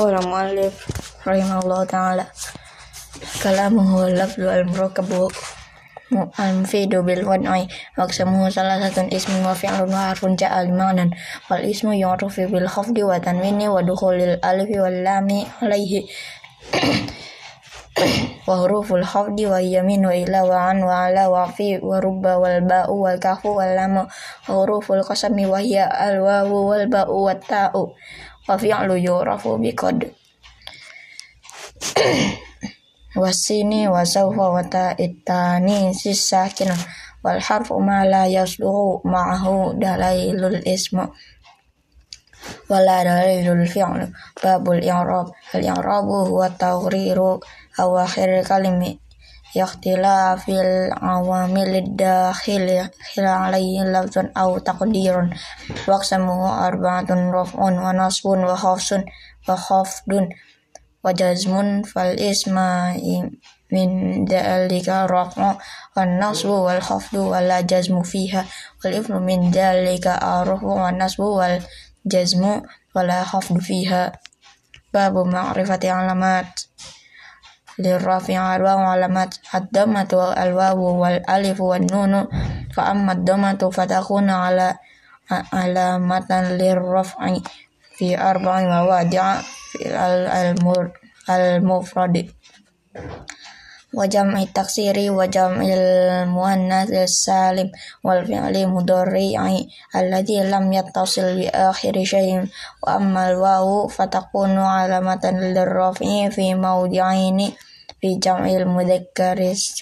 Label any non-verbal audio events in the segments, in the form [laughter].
قال المؤلف رحمه الله تعالى كلامه اللفظ المركب المفيد بالوضع وأقسمه ثلاثة اسم وفعل وحرف جاء لمعنى والاسم يعرف بالخفض والتنوين ودخول الألف واللام عليه [coughs] وحروف الخفض وهي من وإلى وعن وعلى وفي ورب والباء والكاف واللام وحروف القسم وهي الواو والباء والتاء wa fi'lu yurafu bi qad. [clears throat] Wasini wa sawfa wa ta'itani sisakin wal harfu ma la yasluhu ma'ahu dalailul ismu. Wala dalailul fi'lu. Babul i'rab. Al i'rabu huwa tawriru awakhir kalimi fil awamil dakhil ya. alaihi lafzun aw taqdirun. Waqsamuhu arba'atun raf'un wa nasbun wa khafsun wa khafdun wa jazmun fal isma min dalika raf'u wa nasbu wal khafdu wa la jazmu fiha. Wal ifnu min dalika arfu wa nasbu wal jazmu wa la khafdu fiha. Babu ma'rifati alamat. للرافع أربع علامات الضمة والواو والألف والنون. فأما الضمة فتكون على علامة للرفع في أربع مواضع في المفرد. وجمع التكسير وجمع المؤنث السالم والفعل المضارع الذي لم يتصل بآخر شيء. وأما الواو فتكون علامة للرفع في موضعين. bijam ilmu dekaris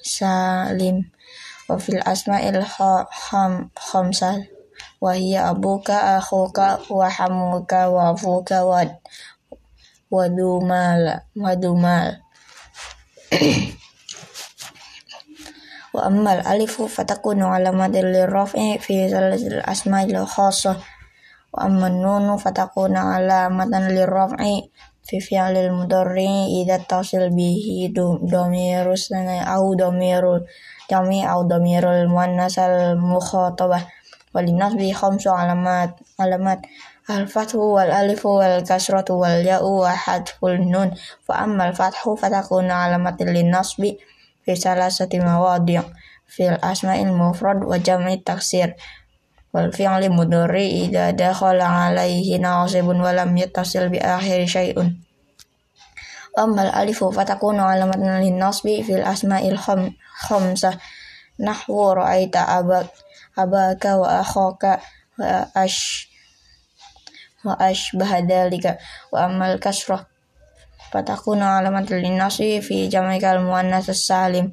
salim wa fil asma'il ham hamsal hiya abuka akhuka wa hamuka wa fuka wa wadumal wadumal [clears throat] wa ammal alifu fatakunu alamatil lirraf'i fi salasil asma'il khassah wa amman nunu fatakunu alamatan lirraf'i في فعل المضارع إذا اتصل به ضمير أو ضمير الجمع أو ضمير المؤنث المخاطبة وللنصب خمس علامات علامات الفتح والألف والكسرة والياء وحذف النون فأما الفتح فتكون علامة للنصب في ثلاثة مواضع في الأسماء المفرد وجمع التكسير wal fi'li mudhari idza dakhala alaihi nasibun wa lam yattasil bi akhir syai'un. Ammal alifu fatakunu alamatan lin nasbi fil asma'il khamsa nahwu ra'aita abak abaka wa akhaka wa ash wa ash bahadalika wa amal kasrah fatakunu 'alamatan lin nasbi fi jamikal muannats salim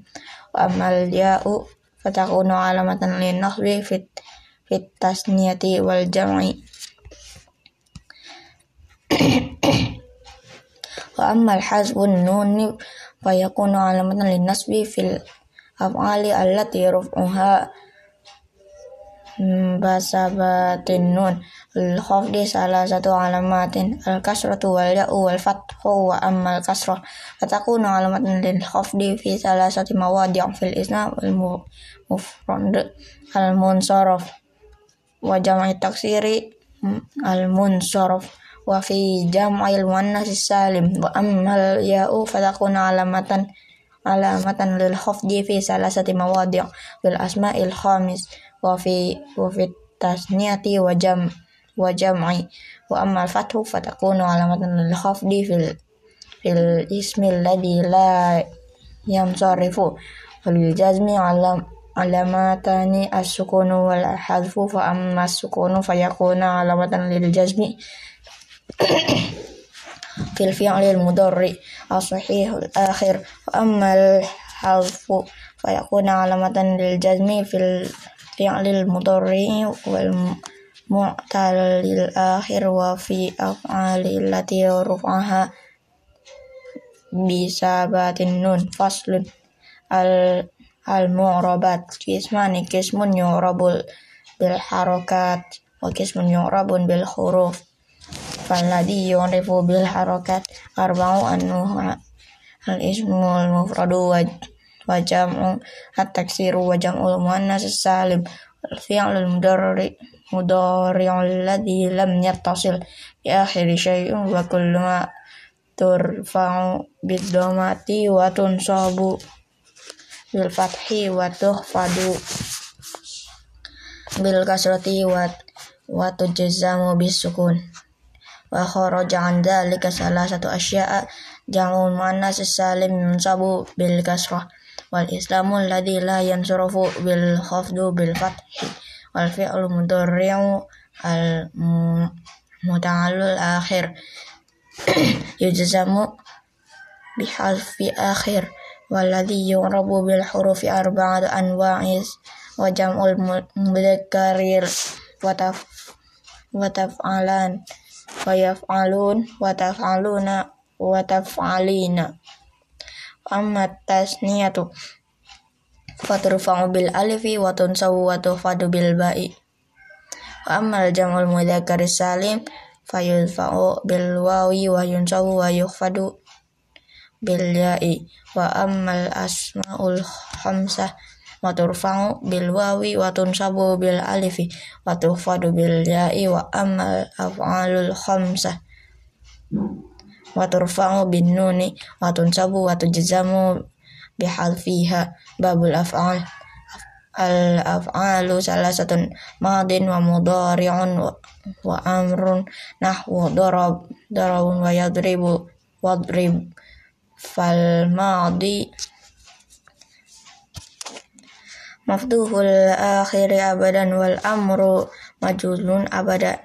wa amal ya'u fatakuna alamatan linnasbi fit fit wal Jamai. wa ammal hazbun nun wa yakunu alamatan lin nasbi fil af'ali allati raf'uha basabatin nun. Al khafdi salah satu alamatin al kasratu wal ya'u wal fathu wa ammal kasrah. Fatakunu alamatan lil khafdi fi salah satu mawadi' fil isna wal mufrad. Al munsharaf wa jama'i taksiri mm, al munsharaf wa fi jam'il muannas salim wa ammal ya'u fatakuna alamatan alamatan lil khafdi fi salasati mawadi' bil asma'il khamis wa fi wa fi tasniyati wa jam' wa jam'i wa ammal fathu alamatan lil khafdi fil fil ismi ladhi la yamsarifu fil jazmi alam علامتان السكون والحذف فأما السكون فيكون علامة للجزم في الفعل المضارع الصحيح الآخر وأما الحذف فيكون علامة للجزم في الفعل المضارع والمعتل الآخر وفي أفعال التي رفعها بثبات النون فصل المعربات قسمان قسم يعرب بالحركات وقسم يعرب بالحروف فالذي يعرف بالحركات أربع أنواع الاسم المفرد وجمع التكسير وجمع المؤنث السالم الفعل المضارع مضارع الذي لم يتصل بآخر شيء وكل ما ترفع بالضمة وتنصب bil fathi wa tuhfadu. Bil kasrati wa wa tujzamu bis sukun wa kharaja an dzalika salah satu asya'a. Jamu mana salim sabu bil kasrah. Wal islamu alladhi la yansurufu bil khafdu bil fathi. Wal fi'lu mudhari'u al muta'allul akhir. [clears throat] Yujzamu bihalfi akhir والذي يعرب بالحروف أربعة أنواع وجمع المذكر وتفعلان ويفعلون وتفعلون وتفعلين أما التثنية فترفع بالألف وتنصب وتخفض بالباء وأما الجمع المذكر السالم فيرفع بالواو وينصب ويخفض bil ya'i wa ammal asmaul hamsah wa turfa'u bil wawi wa tunsabu bil alifi wa tuhfadu bil ya'i wa ammal af'alul hamsah wa turfa'u bin nuni wa tunsabu wa tujzamu bihalfiha babul af'al al af'alu salasatun madin wa mudari'un wa, wa amrun nahwu darab darabun wa yadribu wadrib فالماضي مفتوح الآخر أبدا والأمر مجهول أبدا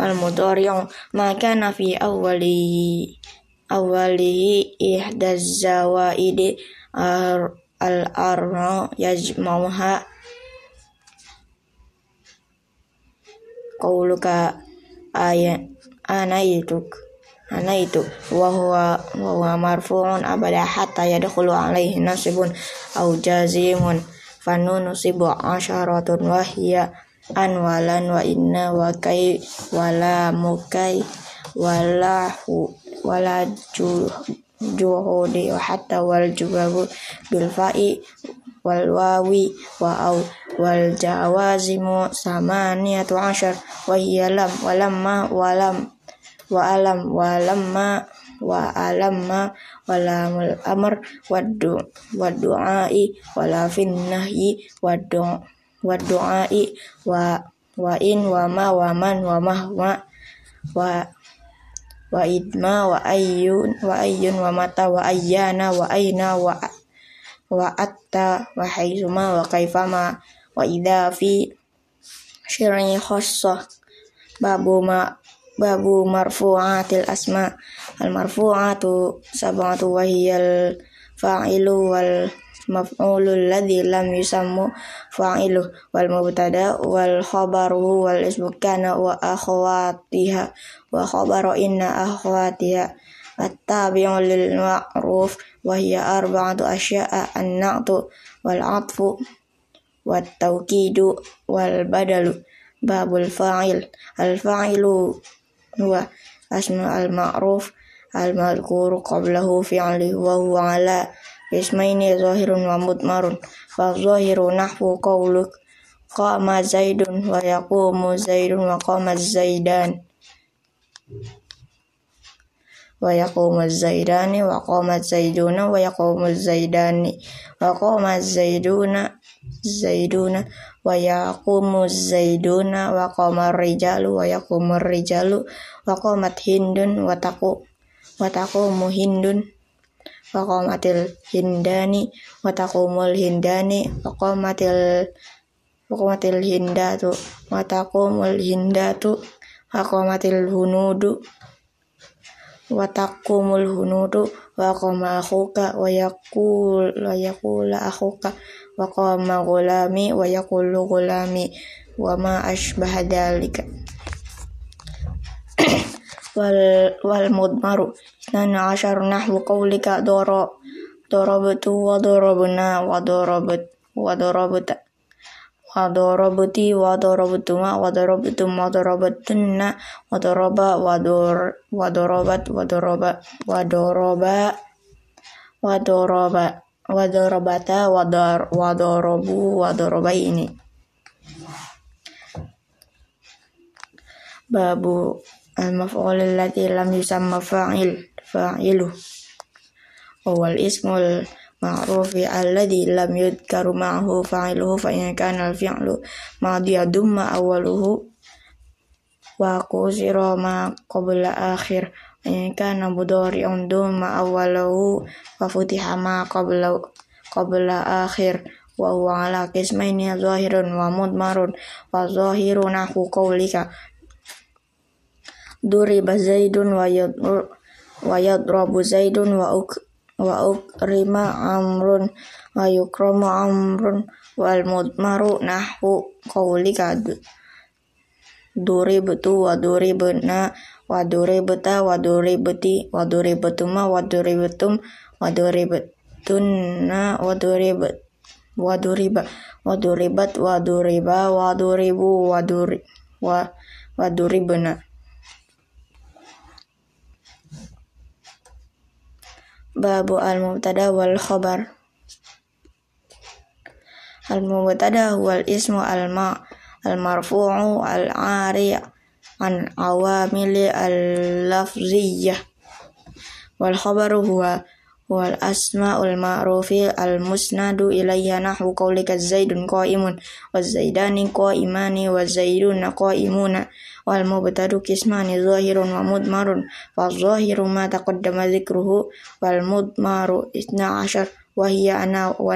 المضارع ما كان في أوله أوله إحدى الزوائد الأربع يجمعها قولك آية anaituk anaitu wa huwa wa huwa marfu'un abada hatta yadkhulu alaihi nasibun au jazimun. Fanu nusibu asharatun wa hiya anwalan wa inna wa kai wala mukai wala hu wala ju juhudi hatta wal jubabu bil fa'i wal wawi wa au wal jawazimu samaniyatu ashar wa hiya lam wa lamma wa lam wa alam wa lamma wa alamma wa lamul amr wa du wa du'ai wa la fin nahyi wa du' wa wa in wa ma wa man wa ma wa wa wa idma wa ayyun wa ayyun wa mata wa ayyana wa aina wa wa atta wa haizuma wa kaifama wa idha fi babu ma babu marfu'atil asma. Al marfu'atu sab'atu wa hiyal fa'ilu wal maf'ulul ladzi lam yusammu fa'iluh wal mubtada wal khabaru wal ismu kana wa akhwatiha wa khabaru inna at-tabi'u lil ma'ruf wa hiya arba'atu asya'a an-na'tu wal 'atfu wat tawkidu wal badalu babul fa'il al fa'ilu huwa asma al ma'ruf al madhkuru qablahu fi'li wa huwa ala ismaini zahirun wa fa zahiru nahwu qawluk qama zaidun wa yaqumu zaidun wa qama zaidan wa yaqumu zaidani wa qama zaiduna wa yaqumu zaidani wa qama zaiduna zaiduna wa yaqumu zaiduna wa qama rijalu wa yaqumu rijalu wa qamat hindun wa taqu wa taqumu hindun waqamatil hindani wa taqumul hindani waqamatil waqamatil hindatu wa taqumul hindatu waqamatil hunudu wa qama akhuka wa yaqul wa yaqula akhuka wa qama gulami wa yaqulu gulami wa ma ashbaha dhalika. [clears throat] Wal wal mudmaru nana ashar nahwu qawlika doro darabtu wa darabna wa darabat wa darabta wa darabti wa darabtuma wa darabtum wa darabatunna wa daraba wa dor wa darabat wa daraba wa daraba wa daraba wadarabata wadar wadarabu wadarabaini babu al-maf'ul allati lam yusamma fa'il fa'ilu wal ismul ma'rufi alladhi lam yudkaru ma'ahu fa'iluhu fa in kana al-fi'lu madiya dumma awwaluhu wa qusira ma akhir in kana mudari'un dumma awwalahu wa futiha ma akhir wa huwa ala qismaini zahirun wa mudmarun wa zahiru nahu qawlika. Duriba zaidun wa ukrima amrun wa yukramu amrun wal mudmaru nahu qawlika duribtu wa duribna wa duribta wa duribti wa duribtuma wa duribtum wa duribtunna wa duribat wa duriba wa duribat wa duriba wa duribu wa duri wa wa duribna babu al mubtada wal khabar. Al mubtada wal ismu al ma al marfu'u al ari an awamili al-lafziyah wal khabaru huwa wal asma'ul ma'rufi al musnadu ilayya nahu qawlika zaidun qa'imun wa zaidani qa'imani wa zaiduna qa'imuna wal mubtadu kismani zahirun wa mudmarun fa zahiru ma taqaddama dhikruhu wal mudmaru isna ashar wa hiya ana wa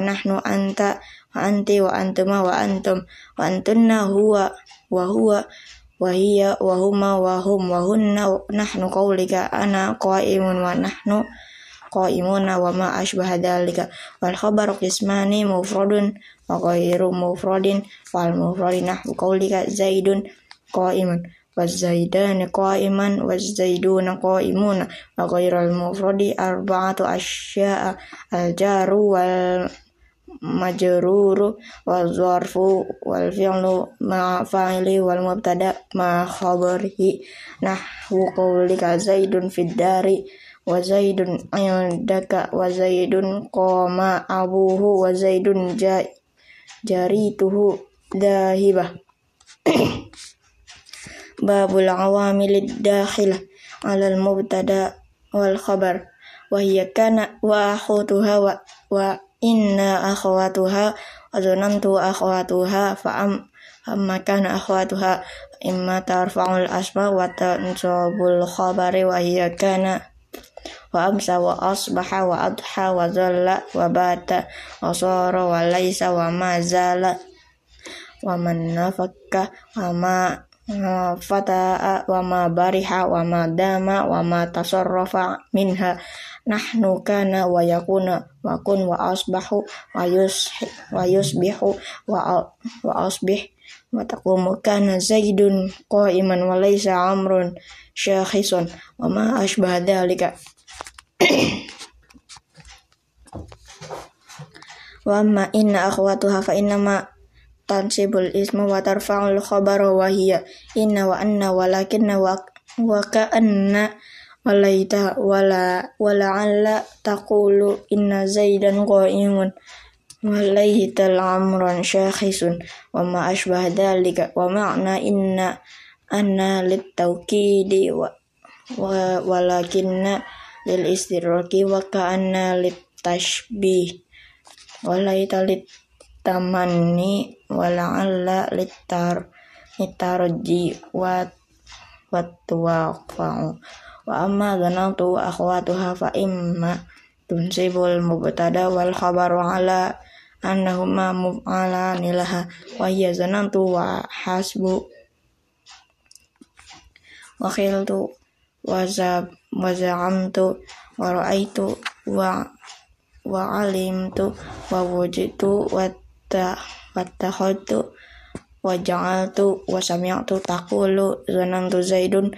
qaulika qaimuna wa ma ashbaha dhalika. Wal khabaru qismani mufradun wa ghairu mufradin wal mufradin nahwu qaulika zaidun qaimun. Wa zaidani qaiman wa zaiduna qaimuna wa ghairu mufradi arba'atu asya'a al jaru wal majruru wal zarfu wal fi'lu ma fa'ili wal mubtada ma khabarihi wa zaidun indaka wa zaidun qama abuhu wa zaidun ja jarituhu dahibah. [coughs] Babul awamilid dakhilah alal mubtada wal khabar. Wa hiya kana wa akhutuha wa, wa inna akhwatuha wa zanantu akhwatuha fa am amma kana akhwatuha imma tarfa'ul asma wa tansabul khabari wa hiya kana wa amsa wa asbaha wa adha wa zalla wa bata wa sara wa laisa wa ma zala wa man nafakka wa ma fata'a wa ma bariha wa ma dama wa ma tasarrafa minha nahnu kana wa yakuna wa kun wa asbahu wa yus wa yusbihu wa wa asbih wa taqumu kana zaidun qa'iman wa laysa amrun syakhisun wa ma ashbah dhalika wa amma inna akhwatuha fa inna ma tansibul isma wa tarfa'ul khabara wa hiya inna wa anna walakinna wa wa ka'anna walaita wala wala'alla taqulu inna zaidan qa'imun walaital amran syakhisun wa ma ashbah dhalika wa ma'na inna anna litawkidi wa walakinna lil istiraki wa ka'anna litashbih walaita lit tamanni wala'alla litar litarji wa watwaqa'u wa amma dhanantu akhwatuha fa imma tunsibul mubtada wal khabaru ala annahuma muf'ala nilaha wa hiya zanantu wa hasbu. Wa khiltu wa zab wa za'amtu wa wa wa alimtu wa wujitu wa wattakhadtu wa ja'altu wa sami'tu taqulu zanantu zaidun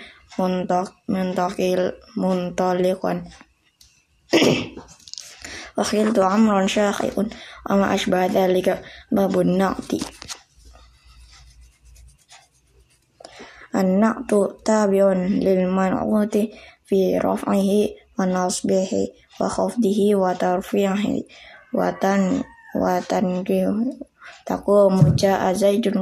muntak muntakil muntaliqan wa khiltu amran syakhiun ama ashbah dhalika babun na'ti an-na'tu tabi'un lil man'uti fi raf'ihi wa nasbihi wa khafdihi wa tarfi'ihi watan watan taqumu jaa zaidun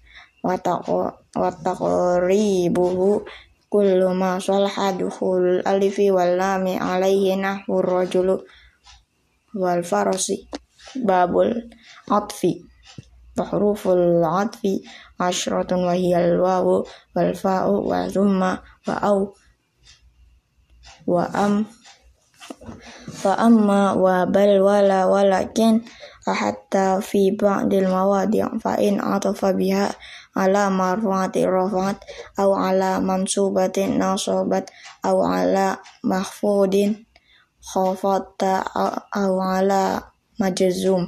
ismu alladhi fihi al alifu wal lamu nahwu ar-rajulu wal gulamu wa ma adifa ila wahidin min hadhihi arba'ah wan nakirah kullus kullus min syai'in fihi la la yahtas la yahtasu bihi wahidun au ala marfati rafat au ala mansubatin nasabat au ala mahfudin khafata aw ala majzum.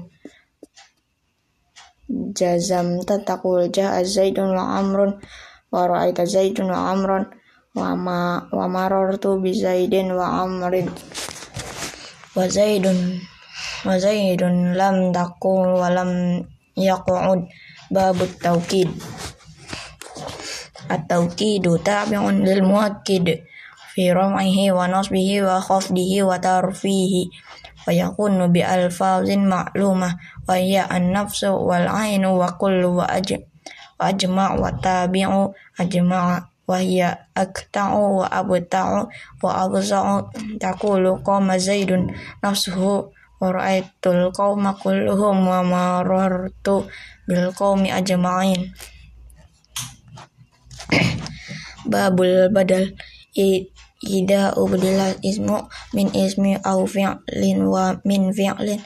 Jazam tataqul jaa zaidun wa amrun wa ra'aita zaidun wa amrun wa ma wa marartu bi zaidin wa amrin. Wa zaidun wa zaidun lam taqul wa lam yaq'ud babut tawkid at-tawkidu tabi'un lil muakkid fi ram'ihi wa nasbihi wa khafdihi wa tarfihi wa yakunu bi alfazin ma'lumah wa hiya an-nafsu wal ainu wa kullu wa aj wa ajma' wa tabi'u ajma'a wa hiya akta'u wa abta'u wa abza'u taqulu qama zaidun nafsuhu wa ra'aitul qauma kulluhum wa marartu bil qaumi ajma'in. [coughs] Babul badal ida ubdilal ismu min ismi au fi'lin wa min fi'lin.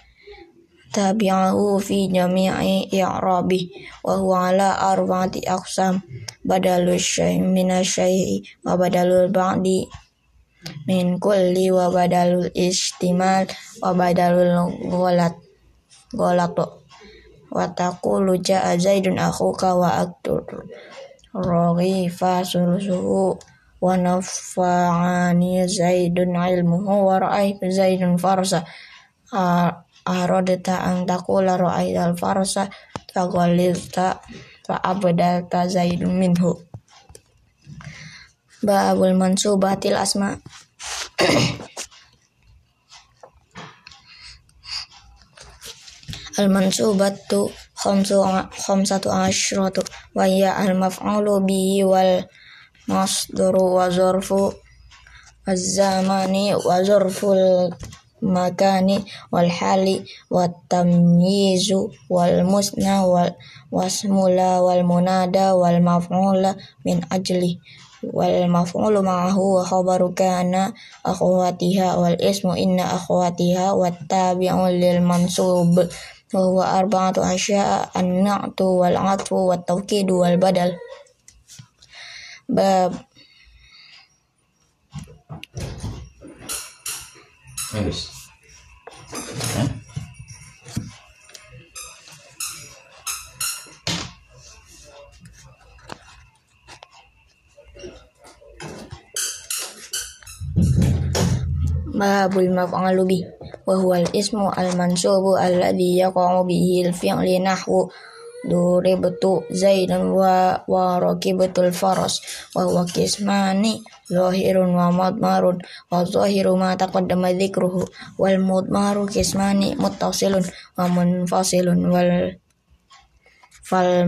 Tabi'ahu fi jami'i i'rabi wa huwa ala arba'ati aqsam. Badalul syai' min syai'i wa badalul ba'di min kulli wa badalul istimal wa badalul ghalat ghalat wa taqulu ja'a zaidun akhuka wa aktur raghifa sulusuhu wa nafa'ani zaidun ilmuhu wa ra'aitu zaidun farsa. Aradta an taqula ra'aital farsa faghalilta fa abdalta zaidun minhu. Babul mansubatil asma [coughs] al mansubatu khamsu khamsatu asyratu wa hiya al maf'ulu bihi wal masdaru wa zarfu az-zamani wa zarful makani wal hali wat tamyizu wal musna wal wasmula wal munada wal maf'ula min ajli wal maf'ulu ma'ahu wa khabaru kana akhwatiha wal ismu inna akhwatiha wat tabi'u lil mansub wa huwa arba'atu asya'a an-na'tu wal 'atfu wat tawkidu wal badal bab Habis. Hah? Babul maf'alu bi wa huwa al ismu al mansubu alladhi yaqa'u bihi al fi'li nahwu duribtu zaidan wa wa rakibatul faras wa huwa kismani zahirun wa madmarun wa zahiru ma taqaddama dzikruhu wal mudmaru kismani muttasilun wa munfasilun wal fal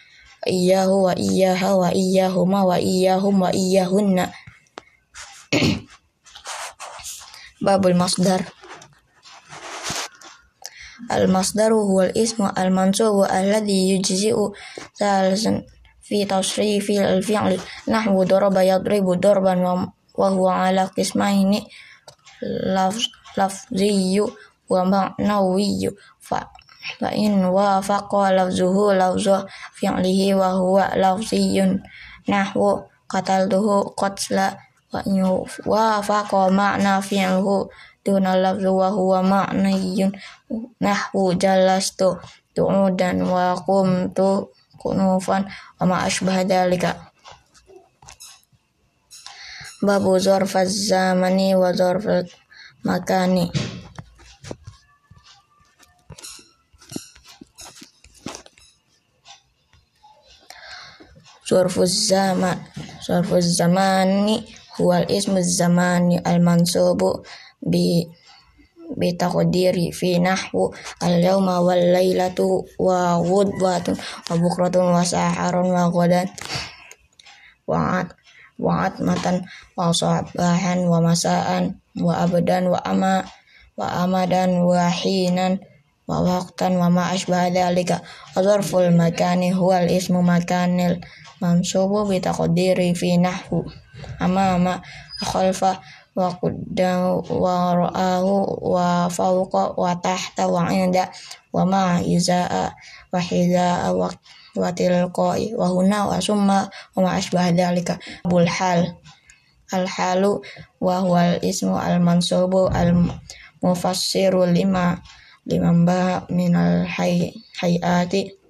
iyyahu wa iyyaha wa iyahuma wa iyyahum wa iyyahunna. [clears throat] Babul masdar. Al-masdaru huwal ismu al-mansubu alladhi yujzi'u thalasan fi tasrifi al-fi'li nahwu daraba yadribu darban wa huwa ala qismaini lafziyyu wa ma'nawiyyu fa Wa in wafaqa lafzuhu lafzu fi'lihi wa huwa lafziyun. Nahwu qataltuhu qatla wa in wafaqa ma'na fi'lihi duna lafzu wa huwa ma'niyun. Nahwu jalastu tu'udan wa qumtu kunufan wa ma asbah dalika babu zarfaz zamani wa zorfaz makani. Sorfuz zaman Sorfuz zamani huwal ismu zamani al-mansubu bi bitaqdiri fi nahwu al-yawma wal-laylatu wa ghudwatun wa bukratun wa saharun wa ghadan wa'at wa'at matan wa sabahan wa masaan wa abadan wa ama wa amadan wa hinan wa waktan wa ma asbaha dhalika. Wa makan makani huwal ismu makanil mansubu bitaqdiri fi nahwu. Amama khalfa wa qaddahu wa ra'ahu wa fawqa wa tahta wa inda wa ma izaa wa hidaa wa wa tilqai wa huna wa summa wa ma asbah dhalika. Bul hal al halu wa huwal ismu al mansubu al mufassiru lima limamba minal hayati.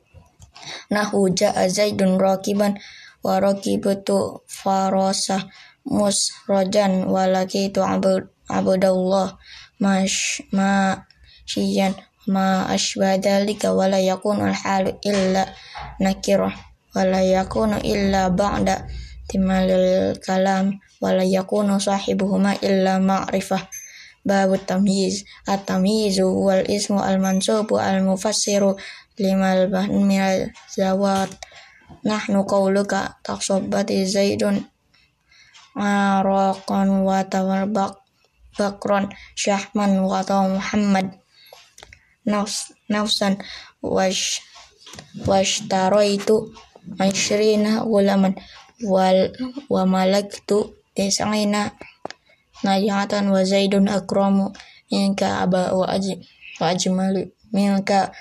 Nah Nahu ja'a Zaidun rakiban wa rakibtu farasah musrajan walakitu abud abdullah mash ma syian ma asbah dalika wala yakunu al illa nakirah wala yakunu illa ba'da timalil kalam wala yakunu sahibuhuma illa ma'rifah babu tamyiz at-tamyizu wal ismu al-mansubu al-mufassiru limal minal zawat. Nahnu qawluka taqsabbati zaidun Marokon wa bak bakron syahman wa Muhammad. Nafs nafsan wash itu ashrina gulaman wal wa malaktu tis'ina. Najatan wa zaidun akramu minka aba wa ajmalu minka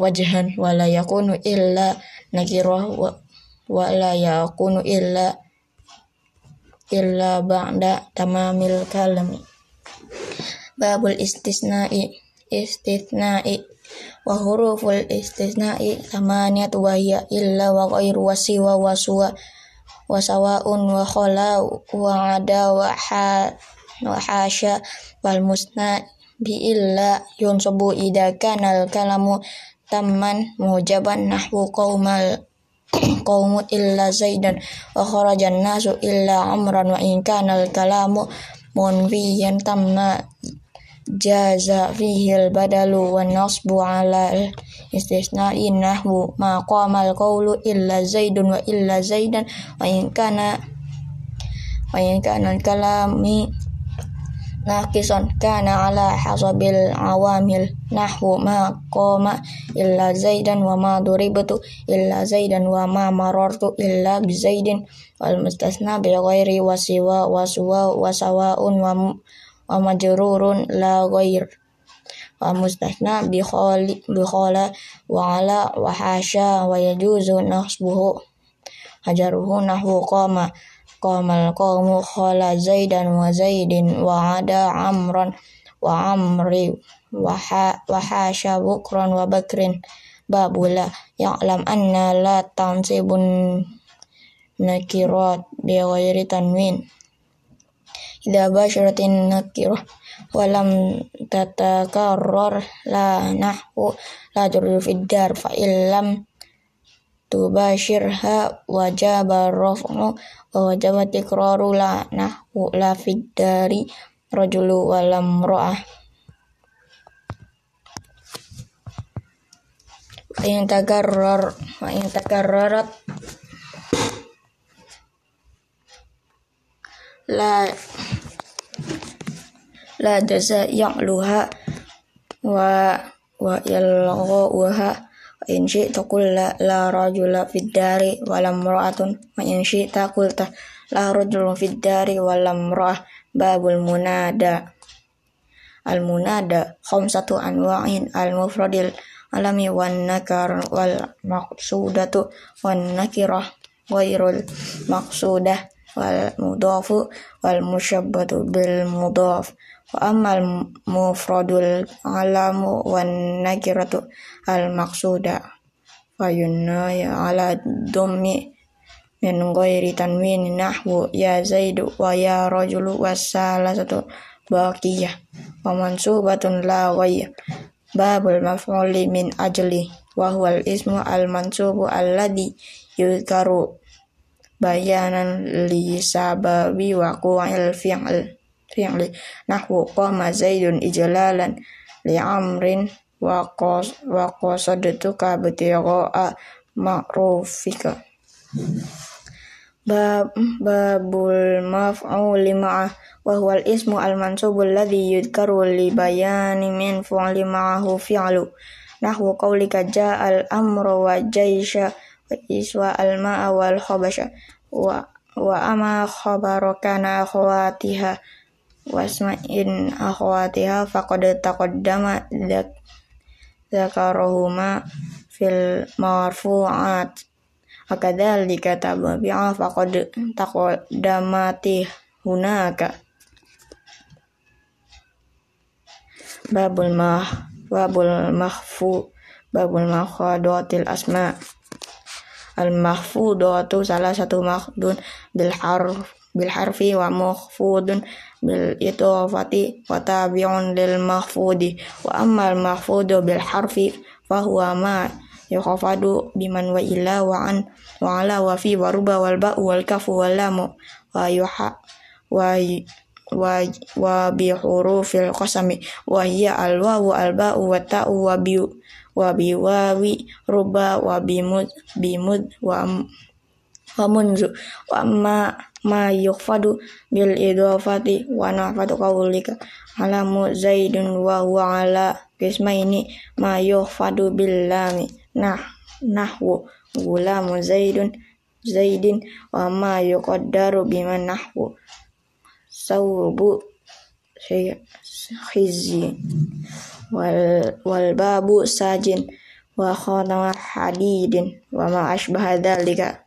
wajhan wa la yakunu illa nakirah wa, wa la yakunu illa illa ba'da tamamil kalam. Babul istisna'i istisna'i wa huruful istisna'i samaniyat wa hiya illa wa ghairu wa siwa wa suwa wa sawa'un wa khala wa ada wa ha wa hasya wal musna bi illa yunsabu idza kana al kalamu tamman mujaban nahwu qaumal [clears throat] qaumu illa zaidan wa kharajan nasu illa amran wa in kana al kalamu munfiyan tamna jaza fihi al badalu wa nasbu ala al istisna'i nahwu ma qama al qawlu illa zaidun wa illa zaidan wa in kana wa in kana al kalami naqisan kana ala hasabil awamil nahwu ma qama illa zaidan wa ma duribtu illa zaidan wa ma marartu illa bi zaidin wal mustasna bi ghairi wa siwa wa suwa wa sawaun wa wa majrurun la ghair hasya qamal qawmu khala zaidan wa zaidin wa ada amran wa amri wa hasha bukran wa bakrin. Babula ya'lam anna la tansibun nakirat bi ghairi tanwin. Idza basharatin nakirah walam tatakarrar la nahwu la turdu fid dar fa illam tubashirha wajaba raf'u wa wajaba tikraru la nahwu la fid dari rajulu walam ro'ah wa in takarrar wa takarrarat. La la jaza ya'luha wa wa yalghuha wa in syi'ta la la rajula fid dari wa lam ra'atun wa in syi'ta qulta la rajulun fid dari wa lam ra'ah babul munada. Al munada khamsatu anwa'in al mufradil. Alami wan nakar wal maqsudatu wan nakirah ghairul maqsudah wal mudafu wal musyabbatu bil mudaf wa amal mufradul alamu wan nakiratu al maqsuda wa yunaya ala dhammi min ghairi tanwin nahwu ya zaidu wa ya rajulu wasalasatu baqiyah wa mansubatun la ghayya. Babul maf'uli min ajli wa huwal ismu al mansubu alladhi yuzkaru bayanan li sababi waqu'il fi'l fi'li. Nahwu qama zaidun ijlalan li amrin wa qas wa qasadtuka bitigha'a ma'rufika. Bab babul maf'ul ma'ah wa huwa al-ismu al-mansubu alladhi yudhkaru li bayani min fi'li ma'ahu fi'lu. Nahwu qawlika ja'al amru wa jaysha iswa alma awal khobasha wa wa ama khabarokana akhwatiha wasma'in akhwatiha faqad taqaddama zakarohuma fil marfu'at. Akadzalika tabi'a faqad taqaddamati hunaka babul mah babul mahfu babul mahfadatil asma' al mahfudatu salah satu makhdun bil harf bil harfi wa mahfudun bil idhafati wa tabi'un lil mahfudi. Wa ammal mahfudu bil harfi fa huwa ma yukhafadu biman wa illa wa an wa ala wa fi wa ruba wal ba wal kafu wal lamu wa yuha wa wa wa bi hurufil qasami wa hiya al wawu al ba wa ta'u wa bi wa bi wawi ruba wa bimud bimud wa wa munzu wa ma ma yukhfadu bil idafati wa nafatu qawlika. Alamu zaidun wa huwa ala kismaini ma yukhfadu bil lami nah nahwu. Gulamu zaidun zaidin. Wa ma yuqaddaru biman nahwu. Sawbu khizi wal wal babu sajin. Wa khana hadidin. Wa ma ashbaha dzalika